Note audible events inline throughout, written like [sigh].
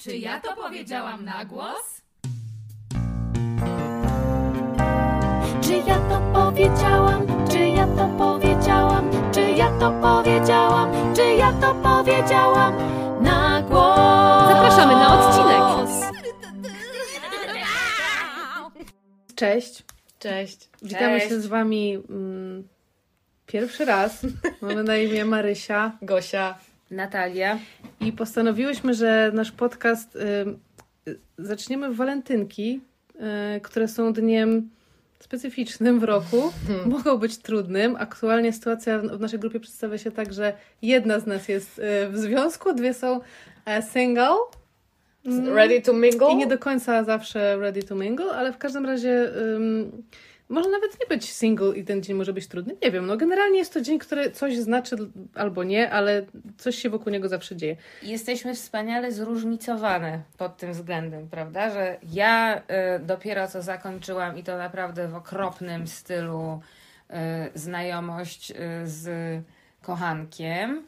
Czy ja to powiedziałam na głos? Czy ja to powiedziałam? Czy ja to powiedziałam? Czy ja to powiedziałam? Czy ja to powiedziałam na głos? Zapraszamy na odcinek. Cześć. Cześć. Witamy Cześć. się z Wami mm, pierwszy raz. Mamy na imię Marysia Gosia. Natalia. i postanowiłyśmy, że nasz podcast y, zaczniemy w walentynki, y, które są dniem specyficznym w roku. Mogą być trudnym. Aktualnie sytuacja w naszej grupie przedstawia się tak, że jedna z nas jest y, w związku, dwie są e, single. Ready to mingle? I nie do końca zawsze ready to mingle, ale w każdym razie może nawet nie być single i ten dzień może być trudny. Nie wiem, no generalnie jest to dzień, który coś znaczy albo nie, ale coś się wokół niego zawsze dzieje. Jesteśmy wspaniale zróżnicowane pod tym względem, prawda? Że ja y, dopiero co zakończyłam i to naprawdę w okropnym stylu y, znajomość y, z kochankiem.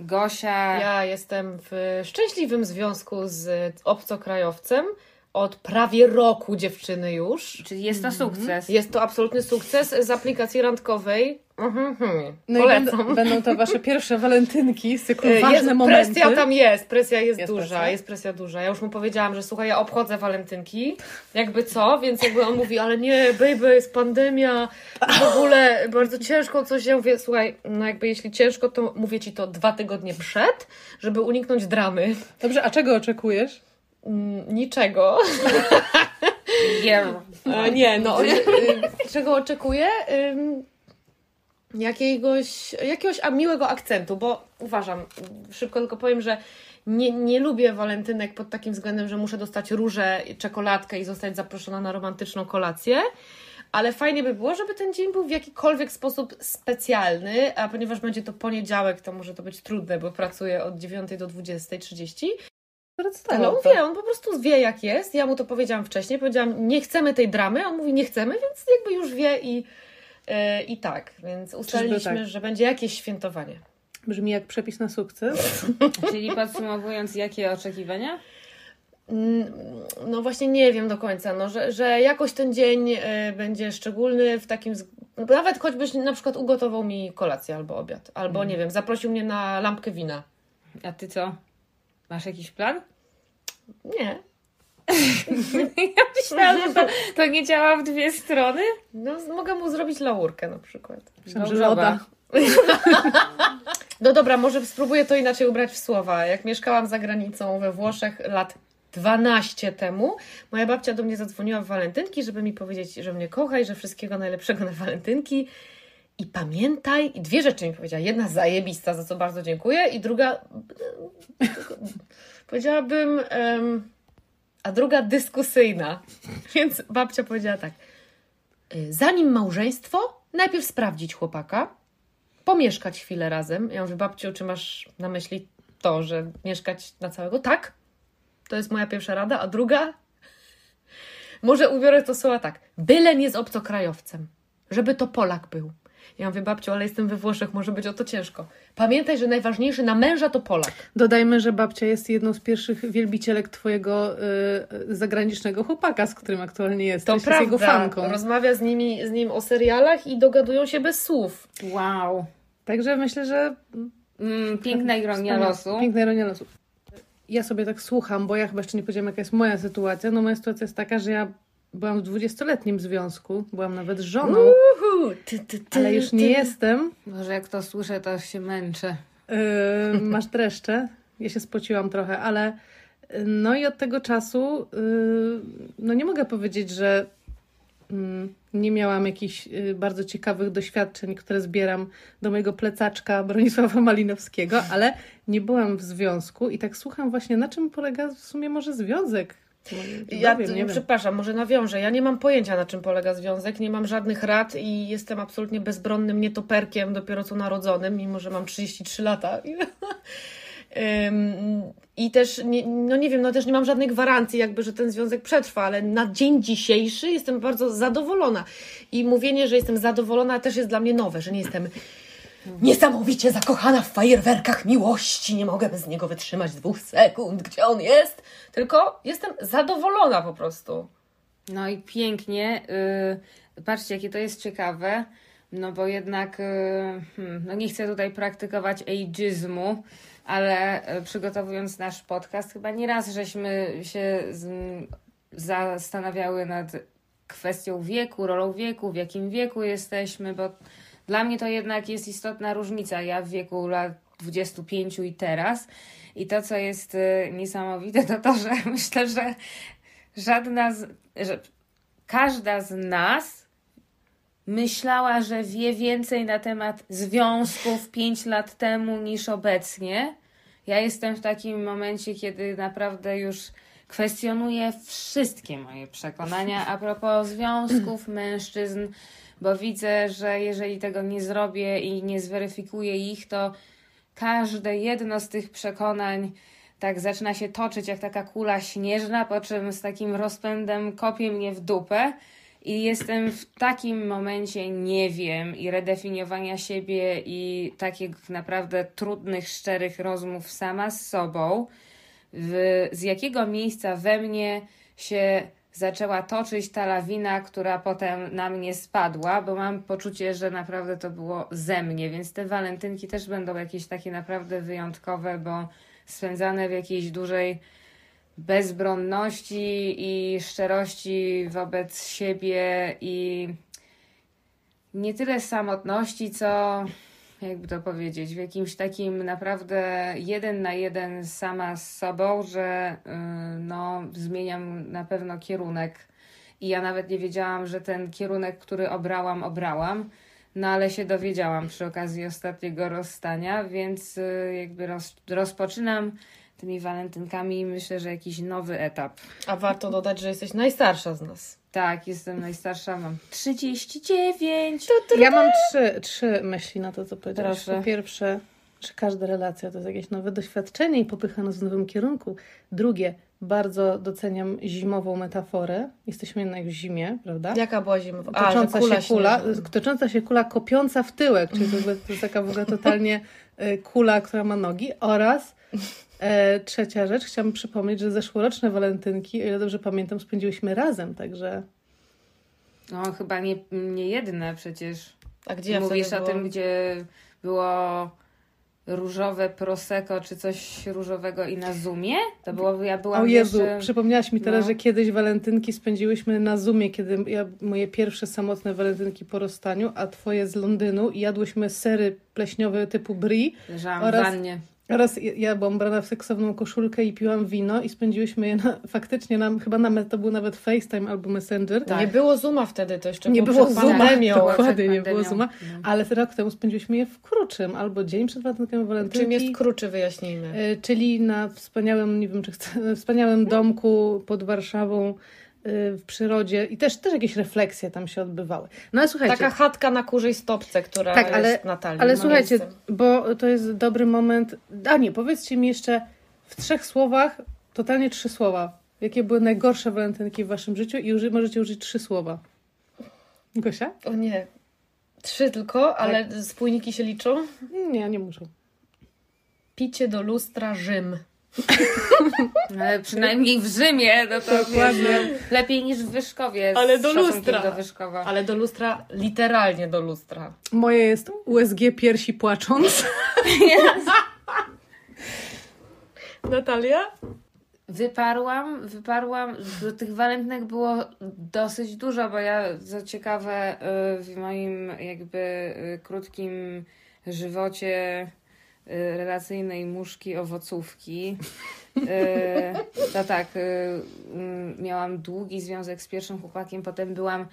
Gosia. Ja jestem w szczęśliwym związku z obcokrajowcem od prawie roku dziewczyny już. Czyli jest to sukces. Jest to absolutny sukces z aplikacji randkowej. Mhm, mhm. No i Polecam. będą, będą to wasze pierwsze walentynki z cyklu [laughs] ważne jest, momenty. Presja tam jest, presja jest, Jest duża, presja? jest presja duża. Ja już mu powiedziałam, że słuchaj, ja obchodzę walentynki, jakby co, więc jakby on mówi, ale nie, baby, jest pandemia, w ogóle bardzo ciężko coś. Ja mówię, słuchaj, no jakby jeśli ciężko, to mówię ci to dwa tygodnie przed, żeby uniknąć dramy. Dobrze, a czego oczekujesz? Mm, Niczego. Yeah. [laughs] Nie, no, czego oczekuję? Jakiegoś, jakiegoś miłego akcentu, bo uważam, szybko tylko powiem, że nie, nie lubię walentynek pod takim względem, że muszę dostać różę, czekoladkę i zostać zaproszona na romantyczną kolację. Ale fajnie by było, żeby ten dzień był w jakikolwiek sposób specjalny, a ponieważ będzie to poniedziałek, to może to być trudne, bo pracuję od 9 do 20.30. Ale on wie, on po prostu wie jak jest. Ja mu to powiedziałam wcześniej, powiedziałam, nie chcemy tej dramy, on mówi, nie chcemy, więc jakby już wie i, e, i tak. Więc ustaliliśmy, tak? że będzie jakieś świętowanie. Brzmi jak przepis na sukces. [laughs] Czyli podsumowując, jakie oczekiwania? Mm, No właśnie nie wiem do końca, no, że, że jakoś ten dzień e, będzie szczególny w takim... Nawet choćbyś na przykład ugotował mi kolację albo obiad, albo nie wiem, zaprosił mnie na lampkę wina. A ty co? Masz jakiś plan? Nie. [laughs] Ja myślałam, że to, to nie działa w dwie strony. No, mogę mu zrobić laurkę na przykład. Myślałam, Dobrze, loda. No dobra, może spróbuję to inaczej ubrać w słowa. Jak mieszkałam za granicą we Włoszech lat 12 temu, moja babcia do mnie zadzwoniła w walentynki, żeby mi powiedzieć, że mnie kocha i że wszystkiego najlepszego na walentynki. I pamiętaj, i dwie rzeczy mi powiedziała. Jedna zajebista, za co bardzo dziękuję, i druga, powiedziałabym, em, a druga dyskusyjna. [laughs] Więc babcia powiedziała tak. y, Zanim małżeństwo, najpierw sprawdzić chłopaka, pomieszkać chwilę razem. Ja mówię, babciu, czy masz na myśli to, że mieszkać na całego? Tak. To jest moja pierwsza rada. A druga? [laughs] Może ubiorę to słowa tak. Byle nie z obcokrajowcem. Żeby to Polak był. Ja mówię, babciu, ale jestem we Włoszech, może być o to ciężko. Pamiętaj, że najważniejszy na męża to Polak. Dodajmy, że babcia jest jedną z pierwszych wielbicielek twojego y, zagranicznego chłopaka, z którym aktualnie jesteś. To jest prawda. jego fanką. Rozmawia z, nimi, z nim o serialach i dogadują się bez słów. Wow. Także myślę, że Mm, piękna ironia losu. Piękna ironia losu. Ja sobie tak słucham, bo ja chyba jeszcze nie powiedziałam, jaka jest moja sytuacja. No moja sytuacja jest taka, że ja byłam w 20-letnim związku, byłam nawet żoną, Uhu, ty, ty, ty, ale już nie jestem. Może jak to słyszę, to się męczę. Yy, masz dreszcze. Ja się spociłam trochę, ale yy, no i od tego czasu yy, no nie mogę powiedzieć, że mm, nie miałam jakichś yy, bardzo ciekawych doświadczeń, które zbieram do mojego plecaczka Bronisława Malinowskiego, ale nie byłam w związku i tak słucham właśnie, na czym polega w sumie może związek. Ja wiem, nie wiem. przepraszam, może nawiążę. Ja nie mam pojęcia, na czym polega związek, nie mam żadnych rad i jestem absolutnie bezbronnym nietoperkiem, dopiero co narodzonym, mimo że mam 33 lata. [laughs] I też, nie, no nie wiem, no też nie mam żadnej gwarancji, jakby, że ten związek przetrwa, ale na dzień dzisiejszy jestem bardzo zadowolona. I mówienie, że jestem zadowolona, też jest dla mnie nowe, że nie jestem Niesamowicie zakochana w fajerwerkach miłości. Nie mogę bez niego wytrzymać dwóch sekund, gdzie on jest. Tylko jestem zadowolona po prostu. No i pięknie. Yy, patrzcie, jakie to jest ciekawe. No bo jednak, yy, hmm, no nie chcę tutaj praktykować ageizmu, ale yy, przygotowując nasz podcast, chyba nieraz żeśmy się zastanawiały nad kwestią wieku, rolą wieku, w jakim wieku jesteśmy, bo dla mnie to jednak jest istotna różnica. Ja w wieku lat 25 i teraz. I to, co jest y, niesamowite, to to, że [laughs] myślę, że żadna z, że każda z nas myślała, że wie więcej na temat związków 5 lat temu niż obecnie. Ja jestem w takim momencie, kiedy naprawdę już kwestionuję wszystkie moje przekonania a propos związków mężczyzn, bo widzę, że jeżeli tego nie zrobię i nie zweryfikuję ich, to każde jedno z tych przekonań tak zaczyna się toczyć jak taka kula śnieżna, po czym z takim rozpędem kopie mnie w dupę. I jestem w takim momencie nie wiem i redefiniowania siebie i takich naprawdę trudnych, szczerych rozmów sama z sobą, w, z jakiego miejsca we mnie się zaczęła toczyć ta lawina, która potem na mnie spadła, bo mam poczucie, że naprawdę to było ze mnie, więc te walentynki też będą jakieś takie naprawdę wyjątkowe, bo spędzane w jakiejś dużej bezbronności i szczerości wobec siebie i nie tyle samotności, co jakby to powiedzieć, w jakimś takim naprawdę jeden na jeden sama z sobą, że yy, no, zmieniam na pewno kierunek. I ja nawet nie wiedziałam, że ten kierunek, który obrałam, obrałam. No ale się dowiedziałam przy okazji ostatniego rozstania, więc yy, jakby roz, rozpoczynam tymi walentynkami myślę, że jakiś nowy etap. A warto dodać, że jesteś najstarsza z nas. Tak, jestem najstarsza, mam 39. Ja mam trzy, trzy myśli na to, co powiedziałeś. Proszę. Po pierwsze, że każda relacja to jest jakieś nowe doświadczenie i popycha nas w nowym kierunku. Drugie, bardzo doceniam zimową metaforę. Jesteśmy jednak w zimie, prawda? Jaka była zimowa? A, tocząca kula się kula, śnieżna. tocząca się kula kopiąca w tyłek, czyli to, jest- to jest taka w ogóle totalnie y, kula, która ma nogi oraz e, trzecia rzecz, chciałam przypomnieć, że zeszłoroczne walentynki, o ile dobrze pamiętam, spędziłyśmy razem, także No chyba nie, nie jedne przecież. A gdzie ja Mówisz wtedy o tym, byłam? gdzie było różowe prosecco czy coś różowego i na Zoomie? To było, ja byłam o Jezu, jeszcze... przypomniałaś mi teraz, no. że kiedyś walentynki spędziłyśmy na Zoomie, kiedy ja, moje pierwsze samotne walentynki po rozstaniu, a twoje z Londynu i jadłyśmy sery pleśniowe typu brie Leżałam oraz- w wannie. Oraz ja- byłam brana w seksowną koszulkę i piłam wino i spędziłyśmy je na, faktycznie, na, chyba na, to był nawet FaceTime albo Messenger. Nie było Zuma wtedy, to jeszcze Nie było Zooma. pandemią. Tak, Dokładnie, nie było. Zooma. Ale rok temu spędziłyśmy je w Kruczym, albo dzień przed walentynkami walentynki. Czym jest kruczy, wyjaśnijmy. Y, Czyli na wspaniałym, nie wiem czy chcę, wspaniałym domku pod Warszawą w przyrodzie i też, też jakieś refleksje tam się odbywały. No ale słuchajcie, Taka chatka na kurzej stopce, która Tak, ale- jest Natalii. ale słuchajcie, bo to jest dobry moment. A nie, powiedzcie mi jeszcze w trzech słowach, totalnie trzy słowa. Jakie były najgorsze walentynki w waszym życiu i uży, możecie użyć trzy słowa. Gosia? O nie. Trzy tylko, ale spójniki się liczą. Nie, nie muszą. Picie do lustra Rzym. [laughs] Ale przynajmniej w Rzymie, no to Dokładnie. lepiej niż w Wyszkowie. Ale do lustra. do Wyszkowa. Ale do lustra, literalnie do lustra. Moje jest USG piersi płacząc. [laughs] Natalia? Wyparłam, wyparłam, bo tych walentynek było dosyć dużo, bo ja, co ciekawe, y, w moim jakby y, krótkim żywocie relacyjnej muszki owocówki, y, to tak, y, y, miałam długi związek z pierwszym chłopakiem, potem byłam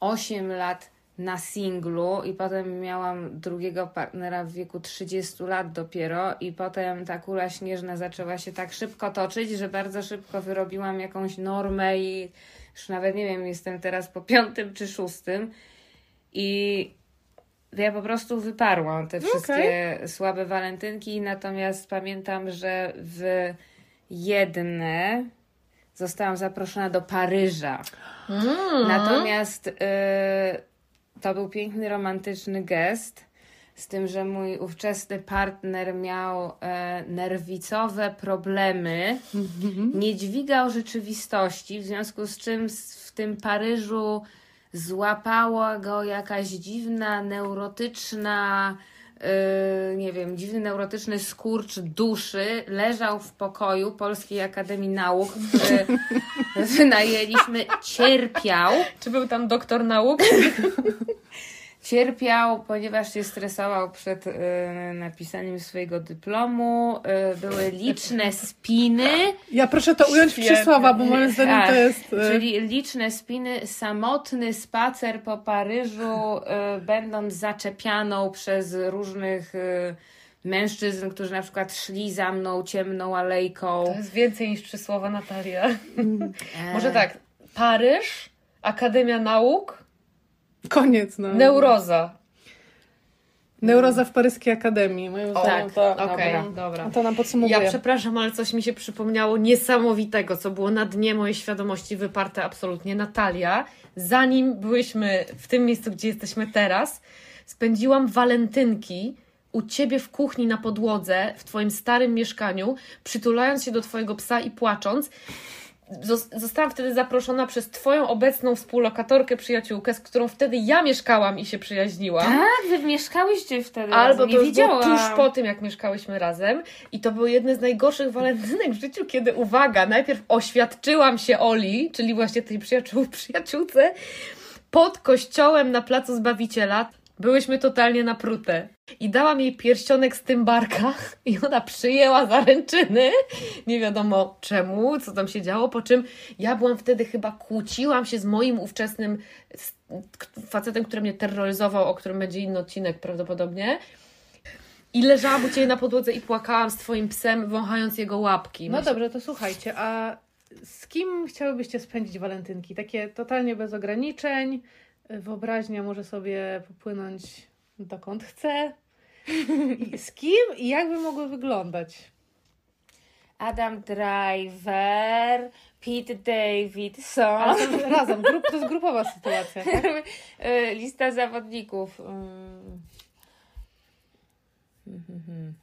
8 lat na singlu i potem miałam drugiego partnera w wieku 30 lat dopiero i potem ta kula śnieżna zaczęła się tak szybko toczyć, że bardzo szybko wyrobiłam jakąś normę i już nawet nie wiem, jestem teraz po piątym czy szóstym. I ja po prostu wyparłam te wszystkie słabe walentynki, natomiast pamiętam, że w jedne zostałam zaproszona do Paryża. Natomiast y, to był piękny, romantyczny gest, z tym, że mój ówczesny partner miał e, nerwicowe problemy, nie dźwigał rzeczywistości, w związku z czym w tym Paryżu złapała go jakaś dziwna, neurotyczna, e, nie wiem, dziwny neurotyczny skurcz duszy. Leżał w pokoju Polskiej Akademii Nauk, który [laughs] wynajęliśmy, cierpiał. Czy był tam doktor nauk? [laughs] Cierpiał, ponieważ się stresował przed e, napisaniem swojego dyplomu. E, były liczne spiny. Ja proszę to ująć w trzy słowa, bo moim zdaniem Tak, to jest... e, Czyli liczne spiny, samotny spacer po Paryżu, e, będąc zaczepianą przez różnych e, mężczyzn, którzy na przykład szli za mną ciemną alejką. To jest więcej niż trzy słowa, Natalia. E, Może tak, Paryż, Akademia Nauk, Koniec, no. neuroza. Neuroza w Paryskiej Akademii. Moim zdaniem tak. to, Okej, Dobra. dobra. to nam podsumowuje. Ja przepraszam, ale coś mi się przypomniało niesamowitego, co było na dnie mojej świadomości wyparte absolutnie. Natalia, zanim byłyśmy w tym miejscu, gdzie jesteśmy teraz, spędziłam walentynki u ciebie w kuchni na podłodze, w twoim starym mieszkaniu, przytulając się do twojego psa i płacząc. Zos- Zostałam wtedy zaproszona przez twoją obecną współlokatorkę, przyjaciółkę, z którą wtedy ja mieszkałam i się przyjaźniłam. Tak, wy mieszkałyście wtedy Albo razem, to już było widziałam. tuż po tym, jak mieszkałyśmy razem. I to były jedne z najgorszych walentynek w życiu, kiedy, uwaga, najpierw oświadczyłam się Oli, czyli właśnie tej przyjaciół, przyjaciółce, pod kościołem na Placu Zbawiciela. Byłyśmy totalnie naprute. I dałam jej pierścionek z tymbarka i ona przyjęła zaręczyny. Nie wiadomo czemu, co tam się działo. Po czym ja byłam wtedy chyba, kłóciłam się z moim ówczesnym facetem, który mnie terroryzował, o którym będzie inny odcinek prawdopodobnie. I leżałam u Ciebie na podłodze i płakałam z Twoim psem, wąchając jego łapki. No Myślę- dobrze, to słuchajcie, a z kim chciałybyście spędzić walentynki? Takie totalnie bez ograniczeń. Wyobraźnia może sobie popłynąć dokąd chce. I z kim i jak by mogły wyglądać? Adam Driver, Pete Davidson. Ale to razem, grup, to jest grupowa sytuacja, tak? [laughs] E, Lista zawodników. Mm. Mhm.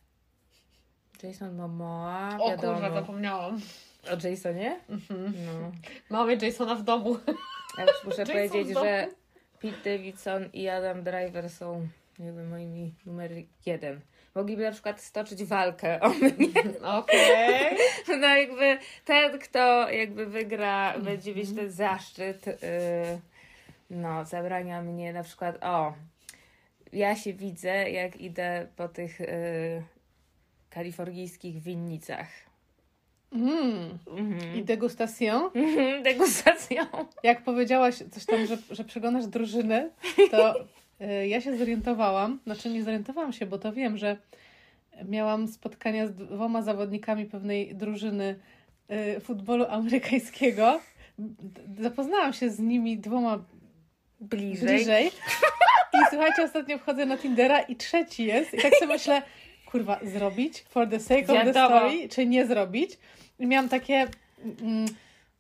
Jason Momoa, O wiadomo. kurwa, zapomniałam. O Jasonie? No. Mamy Jasona w domu. Ja muszę [laughs] Jason powiedzieć, że Pete Davidson i Adam Driver są jakby moimi numer jeden. Mogliby na przykład stoczyć walkę o mnie. [laughs] Okej. [laughs] No jakby ten, kto jakby wygra, będzie mieć ten zaszczyt. y, no, zabrania mnie na przykład, o, ja się widzę, jak idę po tych y, kalifornijskich winnicach. Mm. Mhm. I degustacją. Mhm, Degustacją. Jak powiedziałaś coś tam, że, że przeglądasz drużyny, to y, ja się zorientowałam, znaczy nie zorientowałam się, bo to wiem, że miałam spotkania z dwoma zawodnikami pewnej drużyny y, futbolu amerykańskiego. Zapoznałam się z nimi dwoma Bliżej. bliżej. I słuchajcie, ostatnio wchodzę na Tindera i trzeci jest. I tak sobie myślę, kurwa, zrobić for the sake of the story, czy nie zrobić. Miałam takie... Mm,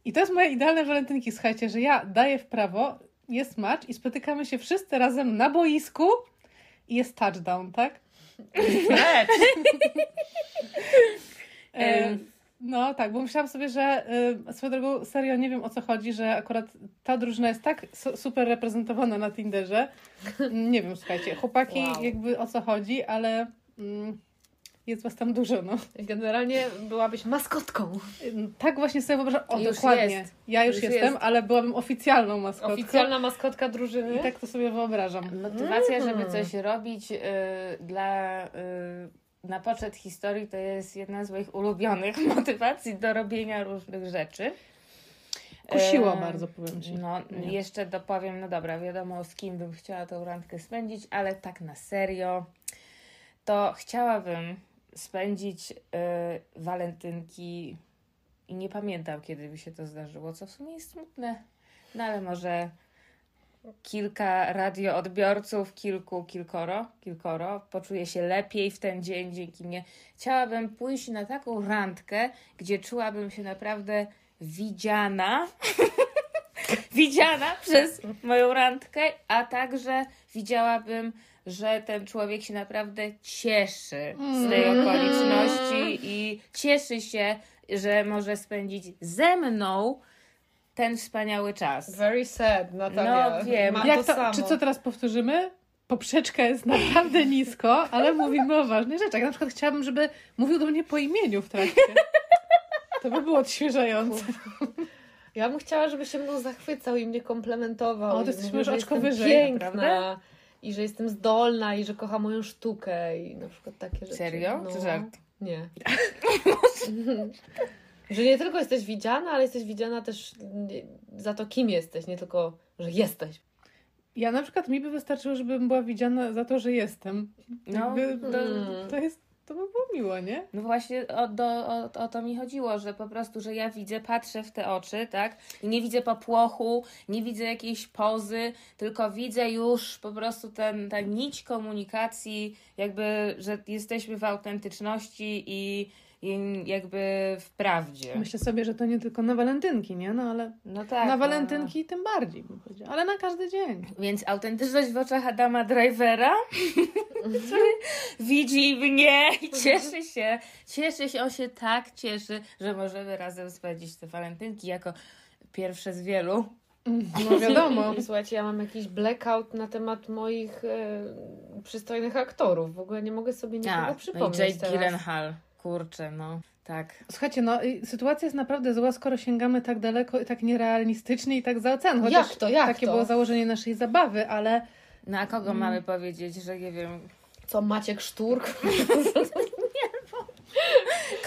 I to jest moje idealne walentynki, słuchajcie, że ja daję w prawo, jest match i spotykamy się wszyscy razem na boisku i jest touchdown, tak? Mecz. [laughs] E, no tak, bo myślałam sobie, że y, swoją drogą serio nie wiem o co chodzi, że akurat ta drużyna jest tak su- super reprezentowana na Tinderze. Nie wiem, słuchajcie, chłopaki Wow. jakby o co chodzi, ale mm, jest was tam dużo, no. Generalnie byłabyś maskotką. Tak właśnie sobie wyobrażam, o Już dokładnie, jest. ja już, Już jestem, jest. ale byłabym oficjalną maskotką. Oficjalna maskotka drużyny. I tak to sobie wyobrażam. Motywacja, żeby Mm. coś robić y, dla y, na poczet historii to jest jedna z moich ulubionych [laughs] motywacji do robienia różnych rzeczy. Kusiło E, bardzo, powiem Ci. No, Nie. jeszcze dopowiem, no dobra, wiadomo z kim bym chciała tą randkę spędzić, ale tak na serio, to chciałabym spędzić y, walentynki i nie pamiętam, kiedy by się to zdarzyło, co w sumie jest smutne, no ale może kilka radioodbiorców, kilku, kilkoro, kilkoro, poczuje się lepiej w ten dzień dzięki mnie. Chciałabym pójść na taką randkę, gdzie czułabym się naprawdę widziana, [laughs] widziana przez moją randkę, a także widziałabym że ten człowiek się naprawdę cieszy z tej okoliczności i cieszy się, że może spędzić ze mną ten wspaniały czas. Very sad, Natalia. No, wiem. Mam Jak to, czy co teraz powtórzymy? Poprzeczka jest naprawdę nisko, ale mówimy o ważnych rzeczach. Na przykład chciałabym, żeby mówił do mnie po imieniu w trakcie. To by było odświeżające. Ja bym chciała, żeby się mną zachwycał i mnie komplementował. O, jesteśmy już oczko wyżej, piękna naprawdę? I że jestem zdolna i że kocha moją sztukę i na przykład takie rzeczy. Serio? No. Czy żart? Nie. [laughs] że nie tylko jesteś widziana, ale jesteś widziana też za to, kim jesteś, nie tylko, że jesteś. Ja na przykład mi by wystarczyło, żebym była widziana za to, że jestem. No, Jakby to, mm. to jest, to by było miło, nie? No właśnie o, do, o, o to mi chodziło, że po prostu, że ja widzę, patrzę w te oczy, tak? I nie widzę popłochu, nie widzę jakiejś pozy, tylko widzę już po prostu ten, ta nić komunikacji, jakby, że jesteśmy w autentyczności i, jakby w prawdzie. Myślę sobie, że to nie tylko na walentynki, nie? No ale No tak. na no. walentynki tym bardziej bym powiedziała. Ale na każdy dzień. Więc autentyczność w oczach Adama Drivera, który widzi mnie i cieszy się. Cieszy się, on się tak cieszy, że możemy razem spędzić te walentynki jako pierwsze z wielu. No wiadomo. I słuchajcie, ja mam jakiś blackout na temat moich e, przystojnych aktorów. W ogóle nie mogę sobie nikogo no i przypomnieć Jake teraz. Gyllenhaal. Kurczę, no. Tak. Słuchajcie, no i sytuacja jest naprawdę zła, skoro sięgamy tak daleko i tak nierealistycznie i tak za ocean. Chociaż Jak to, jak takie to? było założenie naszej zabawy, ale No a kogo mamy powiedzieć, że nie wiem... Co, Maciek Szturk? [laughs]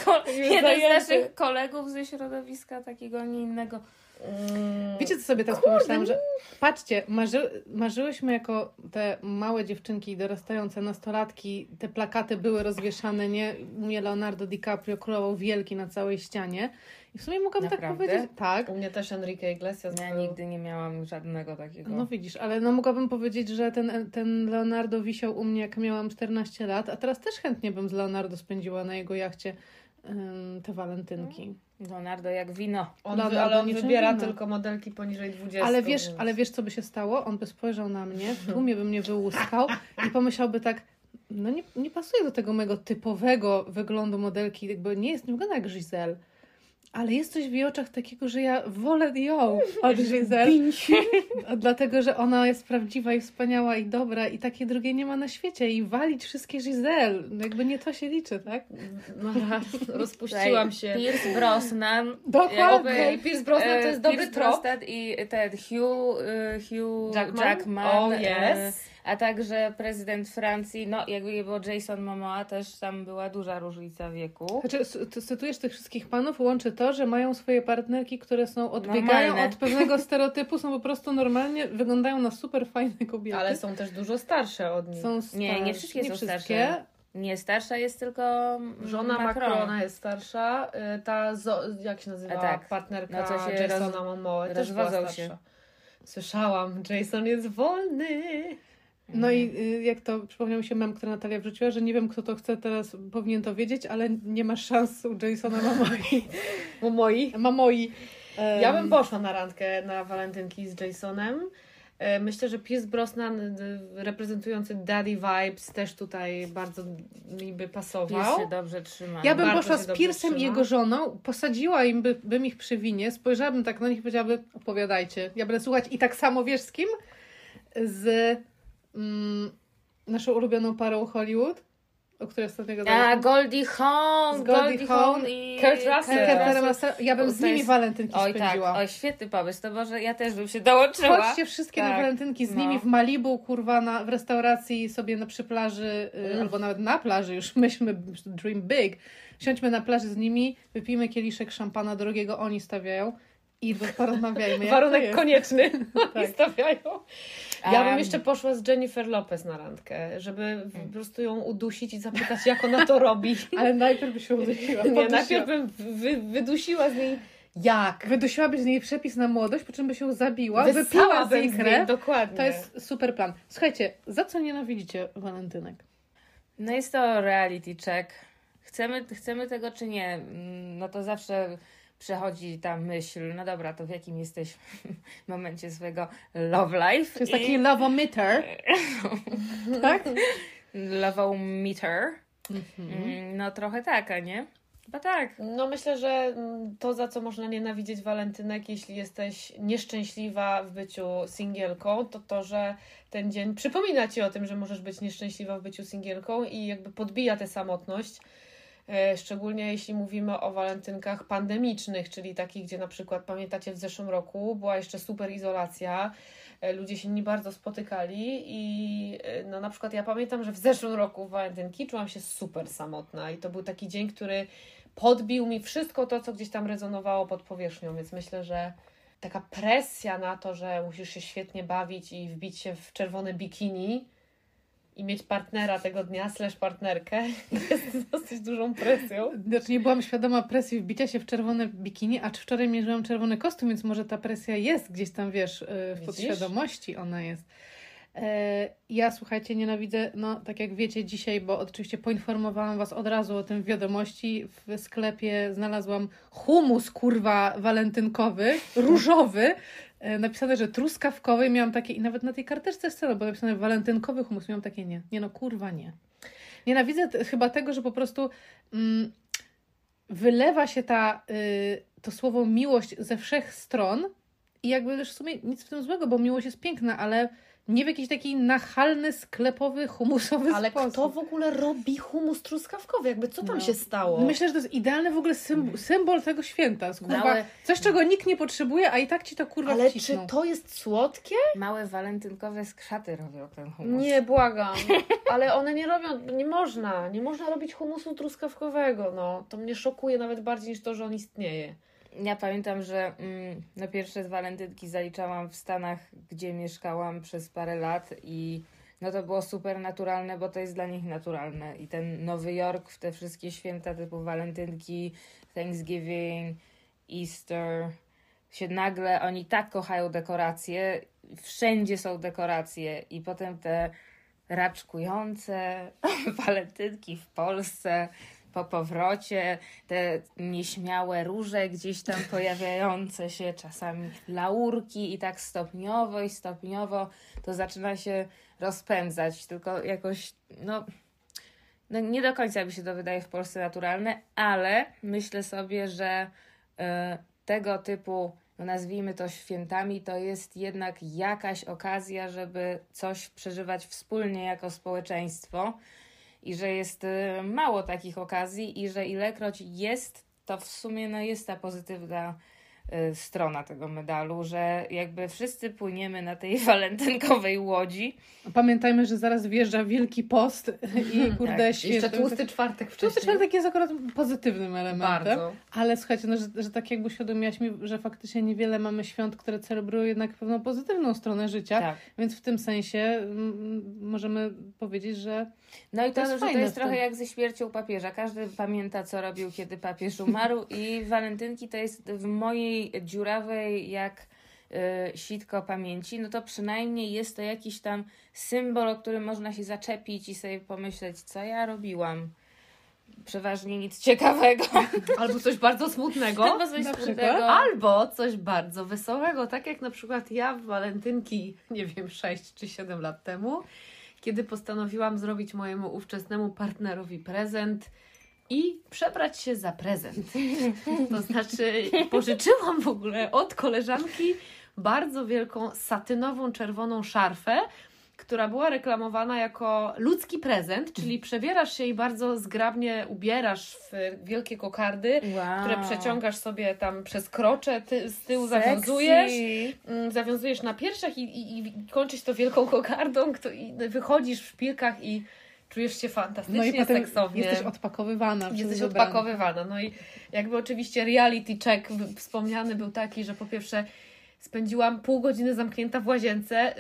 Ko- jeden z naszych kolegów ze środowiska takiego, nie innego. Mm, wiecie co sobie tak pomyślałam, że patrzcie, marzy, marzyłyśmy jako te małe dziewczynki dorastające nastolatki, te plakaty były rozwieszane, nie? U mnie Leonardo DiCaprio królował wielki na całej ścianie. I w sumie mogłam tak Naprawdę? powiedzieć. Tak. U mnie też Enrique Iglesias Ja był. nigdy nie miałam żadnego takiego. No widzisz, ale no mogłabym powiedzieć, że ten, ten Leonardo wisiał u mnie jak miałam 14 lat, a teraz też chętnie bym z Leonardo spędziła na jego jachcie te walentynki. Leonardo jak wino. On, Leonardo ale on wybiera innym. tylko modelki poniżej 20. Ale wiesz, więc- ale wiesz, co by się stało? On by spojrzał na mnie, w tłumie by mnie wyłuskał i pomyślałby tak, no nie, nie pasuje do tego mojego typowego wyglądu modelki, jakby nie jest, nie wygląda jak Giselle. Ale jest coś w jej oczach takiego, że ja wolę ją od Giselle. [laughs] Dlatego, że ona jest prawdziwa i wspaniała i dobra i takie drugie nie ma na świecie i walić wszystkie Giselle. No Jakby nie to się liczy, tak? No, raz, [laughs] rozpuściłam się. Pierce Brosnan. Dokładnie. jakby, Okej, Pierce Brosnan to e, jest dobry Pierce trop. Brosnan i ten Hugh, e, Hugh Jackman? Jackman. Oh, e, yes. A także prezydent Francji, no jakby nie było Jason Momoa, też tam była duża różnica wieku. Znaczy, ty cytujesz tych wszystkich panów, łączy to, że mają swoje partnerki, które są odbiegają Normalne. od pewnego stereotypu, są po prostu normalnie, wyglądają na super fajne kobiety. Ale są też dużo starsze od nich. są Nie, nie starsze- wszystkie są wszystkie. starsze. Nie, starsza jest tylko mm, Żona Macron. Macrona jest starsza, y, ta, zo, jak się nazywa, tak. partnerka No, co się Jasona roz- Momoa też była starsza. się. Słyszałam, Jason jest wolny. No i y, jak to przypomniał mi się mem, który Natalia wrzuciła, że nie wiem, kto to chce teraz, powinien to wiedzieć, ale nie masz szans u Jasona Mamoi. [laughs] Mamoi. Em, Ja bym poszła na randkę na walentynki z Jasonem. E, Myślę, że Pierce Brosnan y, reprezentujący Daddy Vibes też tutaj bardzo mi by pasował. Pierce się dobrze trzyma. Ja bym Bardzo poszła z Piersem i jego żoną, posadziła im, by, bym ich przy winie, spojrzałabym tak na nich i powiedziałaby, opowiadajcie. Ja będę słuchać i tak samo, wiesz z kim? Z mm, naszą ulubioną parą Hollywood, o której ostatnio A, gadaliśmy. Goldie Hawn, Goldie Goldie Hawn, i Kurt Russell. Kurt Russell. Ja bym z nimi walentynki Oj tak, spędziła. oj świetny pomysł, to może ja też bym się dołączyła. Chodźcie wszystkie na Tak, walentynki z no. nimi w Malibu, kurwa, na, w restauracji sobie na przy plaży, y, albo nawet na plaży, już [laughs] myślmy dream big. Siądźmy na plaży z nimi, wypijmy kieliszek szampana drogiego, oni stawiają i porozmawiajmy. Warunek konieczny. [laughs] Tak. Tak. stawiają. Ja bym jeszcze poszła z Jennifer Lopez na randkę, żeby po prostu ją udusić i zapytać, jak ona to robi. [laughs] Ale najpierw by się udusiła. Nie, podusiła. najpierw bym wy, wydusiła z niej jak. Wydusiłabyś z niej przepis na młodość, po czym by się zabiła, wypiła z niej, krew. dokładnie. To jest super plan. Słuchajcie, za co nienawidzicie walentynek? No jest to reality check. Chcemy, chcemy tego czy nie, mm, no to zawsze przechodzi ta myśl, no dobra, to w jakim jesteś [laughs] momencie swojego love life? To jest taki lovometer, [laughs] tak? Love meter. Mhm. Mm, No trochę taka, nie? Chyba tak. No myślę, że mm, to, za co można nienawidzieć walentynek, jeśli jesteś nieszczęśliwa w byciu singielką, to to, że ten dzień przypomina Ci o tym, że możesz być nieszczęśliwa w byciu singielką i jakby podbija tę samotność. E, Szczególnie jeśli mówimy o walentynkach pandemicznych, czyli takich, gdzie na przykład pamiętacie w zeszłym roku była jeszcze super izolacja, e, ludzie się nie bardzo spotykali i e, no na przykład ja pamiętam, że w zeszłym roku w walentynki czułam się super samotna i to był taki dzień, który podbił mi wszystko to, co gdzieś tam rezonowało pod powierzchnią, więc myślę, że taka presja na to, że musisz się świetnie bawić i wbić się w czerwone bikini i mieć partnera tego dnia, slash partnerkę, [laughs] jest dosyć dużą presją. Znaczy nie byłam świadoma presji wbicia się w czerwone bikini, acz wczoraj mierzyłam czerwony kostium, więc może ta presja jest gdzieś tam, wiesz, yy, w Widzisz? podświadomości ona jest. E, Ja, słuchajcie, nienawidzę, no tak jak wiecie dzisiaj, bo oczywiście poinformowałam Was od razu o tym w wiadomości. W sklepie znalazłam humus, kurwa, walentynkowy, różowy, e, napisane, że truskawkowy. Miałam takie, i nawet na tej karteczce celu było napisane walentynkowy humus. Miałam takie, nie, nie no, kurwa, nie. Nienawidzę t- chyba tego, że po prostu mm, wylewa się ta, y, to słowo miłość ze wszech stron i jakby też w sumie nic w tym złego, bo miłość jest piękna, ale nie w jakiś taki nachalny, sklepowy, humusowy Ale sposób. kto w ogóle robi humus truskawkowy? Jakby co tam No. się stało? Myślę, że to jest idealny w ogóle symbol, symbol tego święta. Kurwa, Małe- Coś, czego nikt nie potrzebuje, a i tak ci to kurwa Ale czy wcisną. to jest słodkie? Małe walentynkowe skrzaty robią ten humus. Nie, błagam. [laughs] Ale one nie robią, nie można. Nie można robić humusu truskawkowego. No, to mnie szokuje nawet bardziej niż to, że on istnieje. Ja pamiętam, że mm, na pierwsze z walentynki zaliczałam w Stanach, gdzie mieszkałam przez parę lat i no to było super naturalne, bo to jest dla nich naturalne. I ten Nowy Jork w te wszystkie święta typu walentynki, Thanksgiving, Easter, się nagle oni tak kochają dekoracje, wszędzie są dekoracje i potem te raczkujące [laughs] walentynki w Polsce po powrocie, te nieśmiałe róże gdzieś tam pojawiające się, czasami laurki i tak stopniowo i stopniowo to zaczyna się rozpędzać, tylko jakoś, no, no nie do końca mi się to wydaje w Polsce naturalne, ale myślę sobie, że e, tego typu, no nazwijmy to świętami, to jest jednak jakaś okazja, żeby coś przeżywać wspólnie jako społeczeństwo i że jest y, mało takich okazji i że ilekroć jest, to w sumie no jest ta pozytywna strona tego medalu, że jakby wszyscy płyniemy na tej [laughs] walentynkowej łodzi. Pamiętajmy, że zaraz wjeżdża Wielki Post [laughs] i kurde Tak. święto. Jeszcze tłusty czwartek wcześniej. Tłusty czwartek jest akurat pozytywnym elementem. Bardzo. Ale słuchajcie, no, że, że tak jakby uświadomiłaś mi, że faktycznie niewiele mamy świąt, które celebrują jednak pewną pozytywną stronę życia, Tak. więc w tym sensie możemy powiedzieć, że No i to, To jest że to jest trochę jak ze śmiercią papieża. Każdy pamięta, co robił, kiedy papież umarł i walentynki to jest w mojej dziurawej jak y, sitko pamięci, no to przynajmniej jest to jakiś tam symbol, o którym można się zaczepić i sobie pomyśleć, co ja robiłam. Przeważnie nic [laughs] ciekawego. Albo coś bardzo smutnego. Albo coś smutnego. Albo coś bardzo wesołego, tak jak na przykład ja w walentynki, nie wiem, 6 czy 7 lat temu, kiedy postanowiłam zrobić mojemu ówczesnemu partnerowi prezent i przebrać się za prezent. To znaczy, pożyczyłam w ogóle od koleżanki bardzo wielką satynową czerwoną szarfę, która była reklamowana jako ludzki prezent, czyli przebierasz się i bardzo zgrabnie ubierasz w wielkie kokardy, Wow. które przeciągasz sobie tam przez krocze, ty, z tyłu Sexy. zawiązujesz, mm, zawiązujesz na piersiach i, i, i kończysz to wielką kokardą kto, i wychodzisz w szpilkach i czujesz się fantastycznie, no i potem seksownie. jesteś odpakowywana. Jesteś odpakowywana. No i jakby oczywiście reality check wspomniany był taki, że po pierwsze spędziłam pół godziny zamknięta w łazience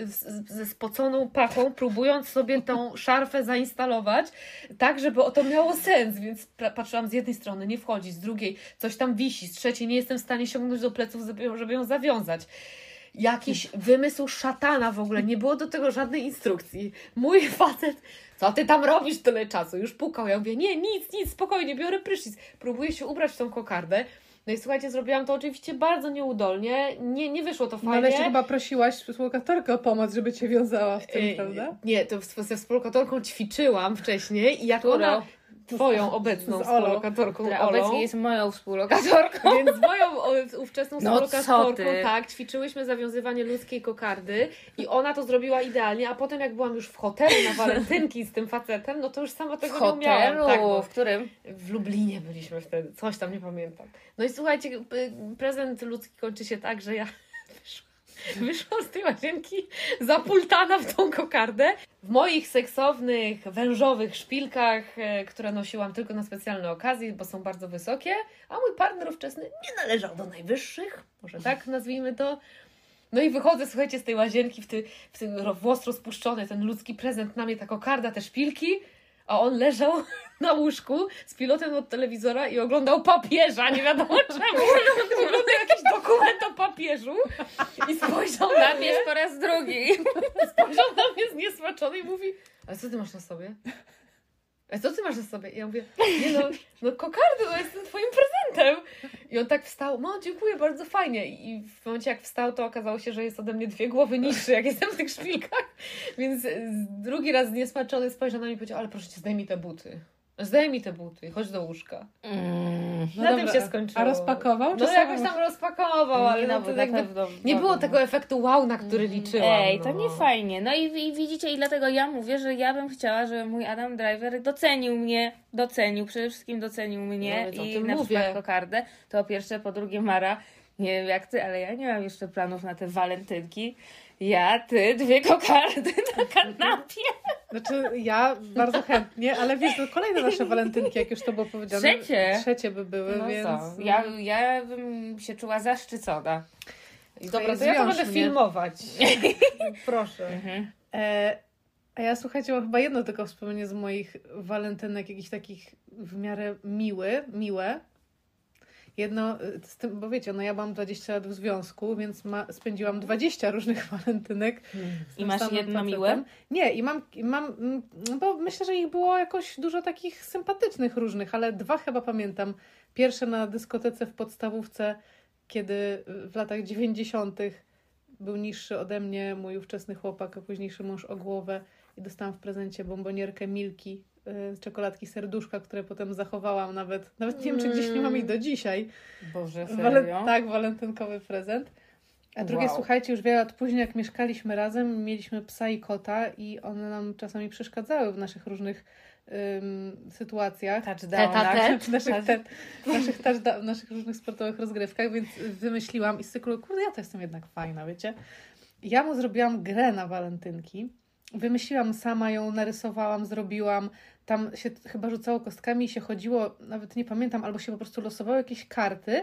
ze spoconą pachą, próbując sobie tą szarfę zainstalować, tak, żeby o to miało sens, więc patrzyłam z jednej strony, nie wchodzi, z drugiej coś tam wisi, z trzeciej nie jestem w stanie sięgnąć do pleców, żeby ją zawiązać. Jakiś wymysł szatana w ogóle, nie było do tego żadnej instrukcji. Mój facet, co ty tam robisz tyle czasu? Już pukał, ja mówię, nie, nic, nic, spokojnie, biorę prysznic. Próbuję się ubrać w tą kokardę, No i słuchajcie, zrobiłam to oczywiście bardzo nieudolnie. Nie, nie wyszło to No fajnie. ale jeszcze chyba prosiłaś współlokatorkę o pomoc, żeby cię wiązała w tym, Yy, prawda? Nie, to ze współlokatorką ćwiczyłam wcześniej i jak ona, twoją obecną z Olą, współlokatorką która Olą, obecnie jest moją współlokatorką. [laughs] Więc z moją o, ówczesną No współlokatorką, tak, ćwiczyłyśmy zawiązywanie ludzkiej kokardy i ona to zrobiła idealnie, a potem jak byłam już w hotelu na walentynki z tym facetem, no to już sama W tego nie umiałam. hotelu, Tak, bo w którym? w Lublinie byliśmy wtedy, coś tam nie pamiętam. No i słuchajcie, prezent ludzki kończy się tak, że ja [laughs] wyszłam, z tej łazienki zapultana w tą kokardę. W moich seksownych, wężowych szpilkach, e, które nosiłam tylko na specjalne okazje, bo są bardzo wysokie, a mój partner ówczesny nie należał do najwyższych, może tak nazwijmy to. No i wychodzę, słuchajcie, z tej łazienki w, ty, w ten włos rozpuszczony, ten ludzki prezent na mnie, ta kokarda, te szpilki, a on leżał [laughs] na łóżku z pilotem od telewizora i oglądał papieża, nie wiadomo [laughs] czemu. Oglądał jakiś dokument o papieżu i spojrzał na mnie, po raz drugi. [laughs] spojrzał na mnie zniesmaczony i mówi, ale co ty masz na sobie? A co ty masz na sobie? I ja mówię, nie no, no kokardę, no jestem twoim prezentem. I on tak wstał, no dziękuję, bardzo fajnie. I w momencie jak wstał, to okazało się, że jest ode mnie dwie głowy niższy, jak jestem w tych szpilkach. Więc y, drugi raz zniesmaczony spojrzał na mnie i powiedział, ale proszę cię, zdejmij te buty. Zdejmij te buty, chodź do łóżka. Mm. No na dobra, tym się skończyło. A rozpakował? No sam jakoś tam rozpakował, ale no, to na jakby pewno- nie było no. tego efektu wow, na który liczyłam. Ej, to no. nie fajnie. No i, i widzicie, i dlatego ja mówię, że ja bym chciała, żeby mój Adam Driver docenił mnie, docenił, przede wszystkim docenił mnie No, i na mówię. przykład kokardę. To po pierwsze, po drugie Mara, nie wiem jak ty, ale ja nie mam jeszcze planów na te walentynki. Ja, ty, dwie kokardy na kanapie. Znaczy ja bardzo chętnie, ale wiesz, to kolejne nasze walentynki, jak już to było powiedziane. Trzecie. Trzecie by były, No więc... co, ja, ja bym się czuła zaszczycona. Dobra, to ja to będę mnie. filmować. [laughs] Proszę. Mhm. E, a ja słuchajcie, mam chyba jedno tylko wspomnienie z moich walentynek, jakichś takich w miarę miły, miłe. Jedno, y, z tym, bo wiecie, no ja mam 20 lat w związku, więc ma, spędziłam 20 różnych [laughs] walentynek. z I masz jedno facetem. miłe? Nie, i mam, i mam, mm, no bo myślę, że ich było jakoś dużo takich sympatycznych różnych, ale dwa chyba pamiętam. Pierwsze na dyskotece w podstawówce, kiedy w latach 90. był niższy ode mnie mój ówczesny chłopak, a późniejszy mąż o głowę i dostałam w prezencie bombonierkę Milki czekoladki serduszka, które potem zachowałam nawet, nawet nie wiem, czy gdzieś nie mam ich do dzisiaj. Boże, Wale- serio? tak, walentynkowy prezent. A drugie, Wow. słuchajcie, już wiele lat później, jak mieszkaliśmy razem, mieliśmy psa i kota i one nam czasami przeszkadzały w naszych różnych ym, sytuacjach. Touchdown, Teta, tak? tet. [laughs] W naszych, te, w naszych, [laughs] w naszych różnych sportowych rozgrywkach, więc wymyśliłam i z cyklu, kurde, ja to jestem jednak fajna, wiecie. Ja mu zrobiłam grę na walentynki. Wymyśliłam sama ją, narysowałam, zrobiłam. Tam się chyba rzucało kostkami i się chodziło, nawet nie pamiętam, albo się po prostu losowało jakieś karty.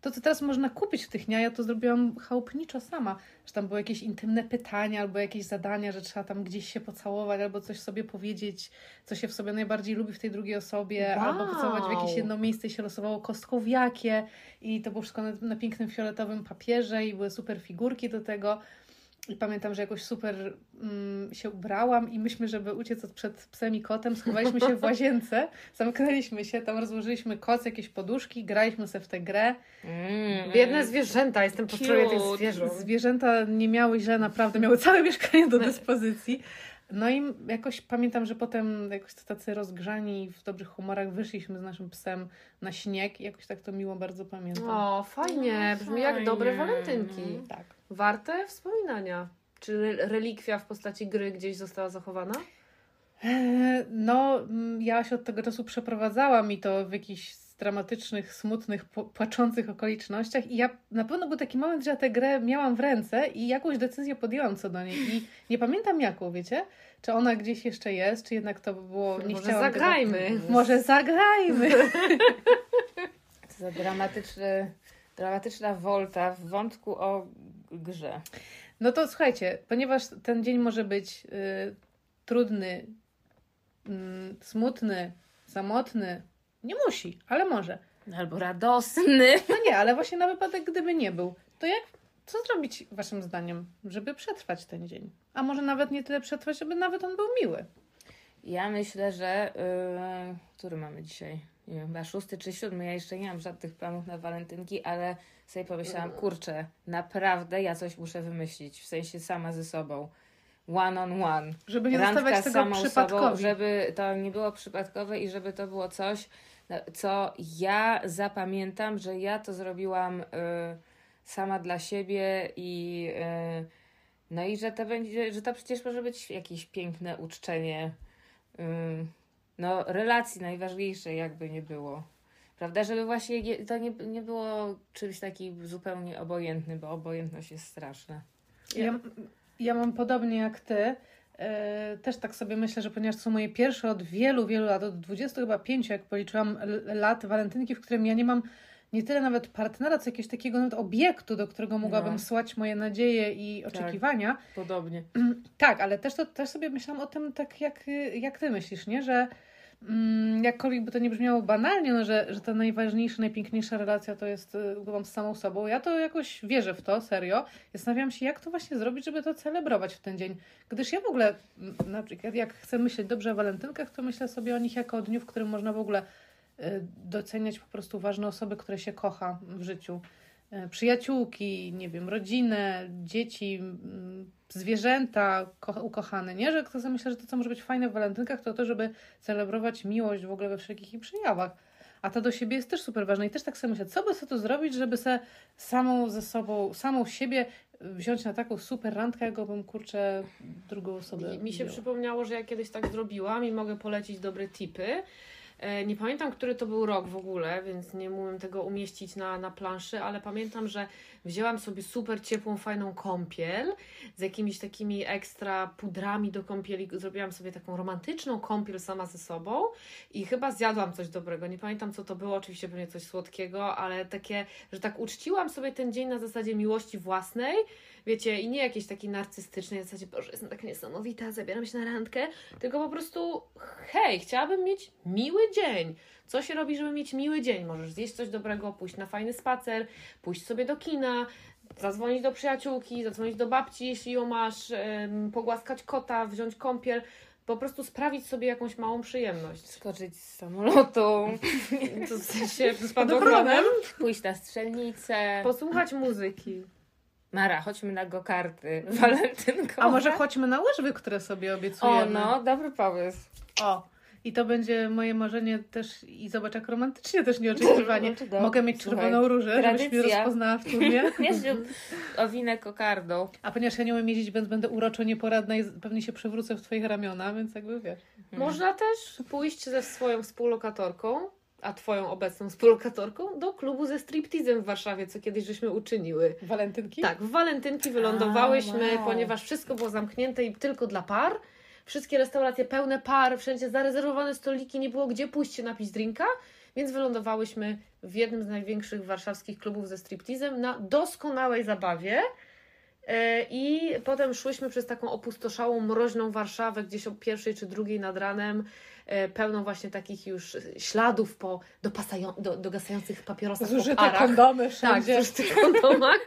To, co teraz można kupić w tych dniach, ja to zrobiłam chałupniczo sama. Że tam były jakieś intymne pytania, albo jakieś zadania, że trzeba tam gdzieś się pocałować, albo coś sobie powiedzieć, co się w sobie najbardziej lubi w tej drugiej osobie, Wow. albo pocałować w jakieś jedno miejsce i się losowało kostką w jakie. I to było wszystko na, na pięknym fioletowym papierze i były super figurki do tego. I pamiętam, że jakoś super mm, się ubrałam i myśmy, żeby uciec przed psem i kotem, schowaliśmy się w [laughs] łazience, zamknęliśmy się, tam rozłożyliśmy koc, jakieś poduszki, graliśmy sobie w tę grę. Mm. Biedne zwierzęta, jestem po tych zwierząt. Zwierzęta nie miały źle, naprawdę miały całe mieszkanie do dyspozycji. No i jakoś pamiętam, że potem jakoś tacy rozgrzani w dobrych humorach wyszliśmy z naszym psem na śnieg i jakoś tak to miło bardzo pamiętam. O, fajnie, brzmi jak dobre Fajnie. walentynki. Tak. Warte wspominania. Czy re- relikwia w postaci gry gdzieś została zachowana? E, No, ja się od tego czasu przeprowadzałam i to w jakichś dramatycznych, smutnych, płaczących okolicznościach i ja na pewno był taki moment, że ja tę grę miałam w ręce i jakąś decyzję podjęłam co do niej i nie pamiętam jaką, wiecie? Czy ona gdzieś jeszcze jest, czy jednak to by było... Nie Może chciałam tego- zagrajmy. Może zagrajmy! [laughs] Co za dramatyczny, dramatyczna wolta w wątku o grze. No to słuchajcie, ponieważ ten dzień może być y, trudny, mm, smutny, samotny, nie musi, ale może. Albo radosny. [laughs] No nie, ale właśnie na wypadek, gdyby nie był, to jak, co zrobić waszym zdaniem, żeby przetrwać ten dzień? A może nawet nie tyle przetrwać, żeby nawet on był miły. Ja myślę, że. Yy, który mamy dzisiaj? nie wiem, chyba szósty czy siódmy. Ja jeszcze nie mam żadnych planów na walentynki, ale sobie pomyślałam, kurczę, naprawdę ja coś muszę wymyślić, w sensie sama ze sobą. One on one. Żeby nie Randka zostawiać tego przypadkowi. Sobą, żeby to nie było przypadkowe i żeby to było coś, co ja zapamiętam, że ja to zrobiłam y, sama dla siebie i y, no i że to będzie, że to przecież może być jakieś piękne uczczenie y, no relacji najważniejszej jakby nie było. Prawda, żeby właśnie nie- to nie, nie było czymś takim zupełnie obojętnym, bo obojętność jest straszna. Ja, ja mam podobnie jak ty. E, też tak sobie myślę, że ponieważ to są moje pierwsze od wielu, wielu lat, od 20 chyba 5, jak policzyłam lat walentynki, w którym ja nie mam nie tyle nawet partnera, co jakiegoś takiego nawet obiektu, do którego mogłabym No. słać moje nadzieje i oczekiwania. Podobnie. [clears throat] Tak, ale też, to, też sobie myślałam o tym tak, jak, jak ty myślisz, nie? Że jakkolwiek by to nie brzmiało banalnie, no, że, że ta najważniejsza, najpiękniejsza relacja to jest byłam z samą sobą. Ja to jakoś wierzę w to, serio. Zastanawiam się, jak to właśnie zrobić, żeby to celebrować w ten dzień. Gdyż ja w ogóle, mm, na przykład jak chcę myśleć dobrze o walentynkach, to myślę sobie o nich jako o dniu, w którym można w ogóle y, doceniać po prostu ważne osoby, które się kocha w życiu. Y, Przyjaciółki, nie wiem, rodzinę, dzieci, mm, zwierzęta ko- ukochane, nie? Że kto sobie myślę, że to, co może być fajne w walentynkach, to to, żeby celebrować miłość w ogóle we wszelkich jej przejawach. A to do siebie jest też super ważne. I też tak sobie myślę, co by sobie tu zrobić, żeby se samą ze sobą, samą siebie wziąć na taką super randkę, jakbym kurczę drugą osobę. Mi się przypomniało, że ja kiedyś tak zrobiłam i mogę polecić dobre tipy. E, Nie pamiętam, który to był rok w ogóle, więc nie umiem tego umieścić na, na planszy, ale pamiętam, że wzięłam sobie super ciepłą, fajną kąpiel z jakimiś takimi ekstra pudrami do kąpieli. Zrobiłam sobie taką romantyczną kąpiel sama ze sobą i chyba zjadłam coś dobrego. Nie pamiętam, co to było, oczywiście pewnie coś słodkiego, ale takie, że tak uczciłam sobie ten dzień na zasadzie miłości własnej, wiecie, i nie jakiejś takiej narcystycznej w zasadzie, Boże, jestem taka niesamowita, zabieram się na randkę, tylko po prostu, hej, chciałabym mieć miły dzień. Co się robi, żeby mieć miły dzień? Możesz zjeść coś dobrego, pójść na fajny spacer, pójść sobie do kina, zadzwonić do przyjaciółki, zadzwonić do babci, jeśli ją masz, pogłaskać kota, wziąć kąpiel, po prostu sprawić sobie jakąś małą przyjemność. Skoczyć z samolotu, [laughs] To w sensie spadochronem, pójść na strzelnicę. posłuchać muzyki. Mara, chodźmy na go-karty walentynkowe. A może chodźmy na łyżwy, które sobie obiecujemy. O, no, dobry pomysł. O, i to będzie moje marzenie też i zobacz jak romantycznie też nieoczekiwanie. No, dobrze. Mogę mieć Słuchaj, czerwoną różę, żebyś mnie tradycja. rozpoznała w tłumie. [laughs] Nie ślub owinę kokardą. A ponieważ ja nie umiem jeździć, więc będę uroczo nieporadna i pewnie się przewrócę w twoich ramiona, więc jakby wiesz. Można też pójść ze swoją współlokatorką, a twoją obecną współlokatorką, do klubu ze striptizem w Warszawie, co kiedyś żeśmy uczyniły. Walentynki? Tak, w walentynki wylądowałyśmy, A, wow. ponieważ wszystko było zamknięte i tylko dla par. Wszystkie restauracje pełne par, wszędzie zarezerwowane stoliki, nie było gdzie pójść się napić drinka, więc wylądowałyśmy w jednym z największych warszawskich klubów ze striptizem na doskonałej zabawie. E, I potem szłyśmy przez taką opustoszałą, mroźną Warszawę, gdzieś o pierwszej czy drugiej nad ranem, pełną właśnie takich już śladów po dopasają, do, dogasających papierosach po Zużyte parach. kondomy Tak, wszędzie. w tych kondomach.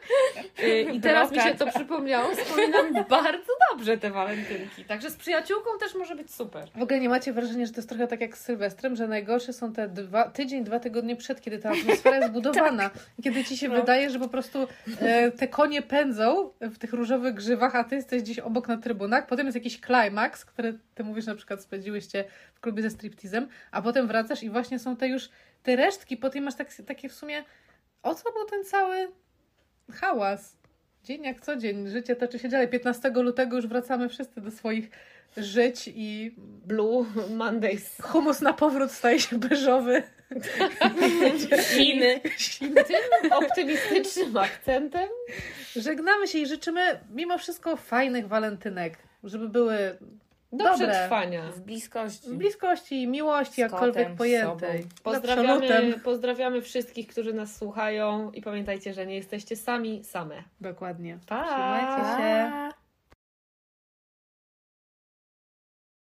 Y, I [laughs] teraz mi się to przypomniało. Wspominam [laughs] bardzo dobrze te walentynki. Także z przyjaciółką też może być super. W ogóle nie macie wrażenia, że to jest trochę tak jak z Sylwestrem, że najgorsze są te dwa, tydzień, dwa tygodnie przed, kiedy ta atmosfera jest [laughs] budowana. I kiedy ci się No. wydaje, że po prostu e, te konie pędzą w tych różowych grzywach, a ty jesteś gdzieś obok na trybunach. Potem jest jakiś klimaks, który ty mówisz na przykład spędziłyście w klubie ze striptizem, a potem wracasz i właśnie są te już te resztki, potem masz tak, takie w sumie o co był ten cały hałas? Dzień jak co dzień, życie toczy się dalej. 15 lutego już wracamy wszyscy do swoich żyć i Blue Mondays. humus na powrót staje się beżowy. Chiny. Tym optymistycznym akcentem. Żegnamy się i życzymy mimo wszystko fajnych walentynek, żeby były Do dobre. przetrwania. Z bliskości. Bliskości, miłości, Z jakkolwiek kotem, pojętej. Pozdrawiamy, pozdrawiamy wszystkich, którzy nas słuchają i pamiętajcie, że nie jesteście sami, same. Dokładnie. Pa! Trzymajcie się. Pa!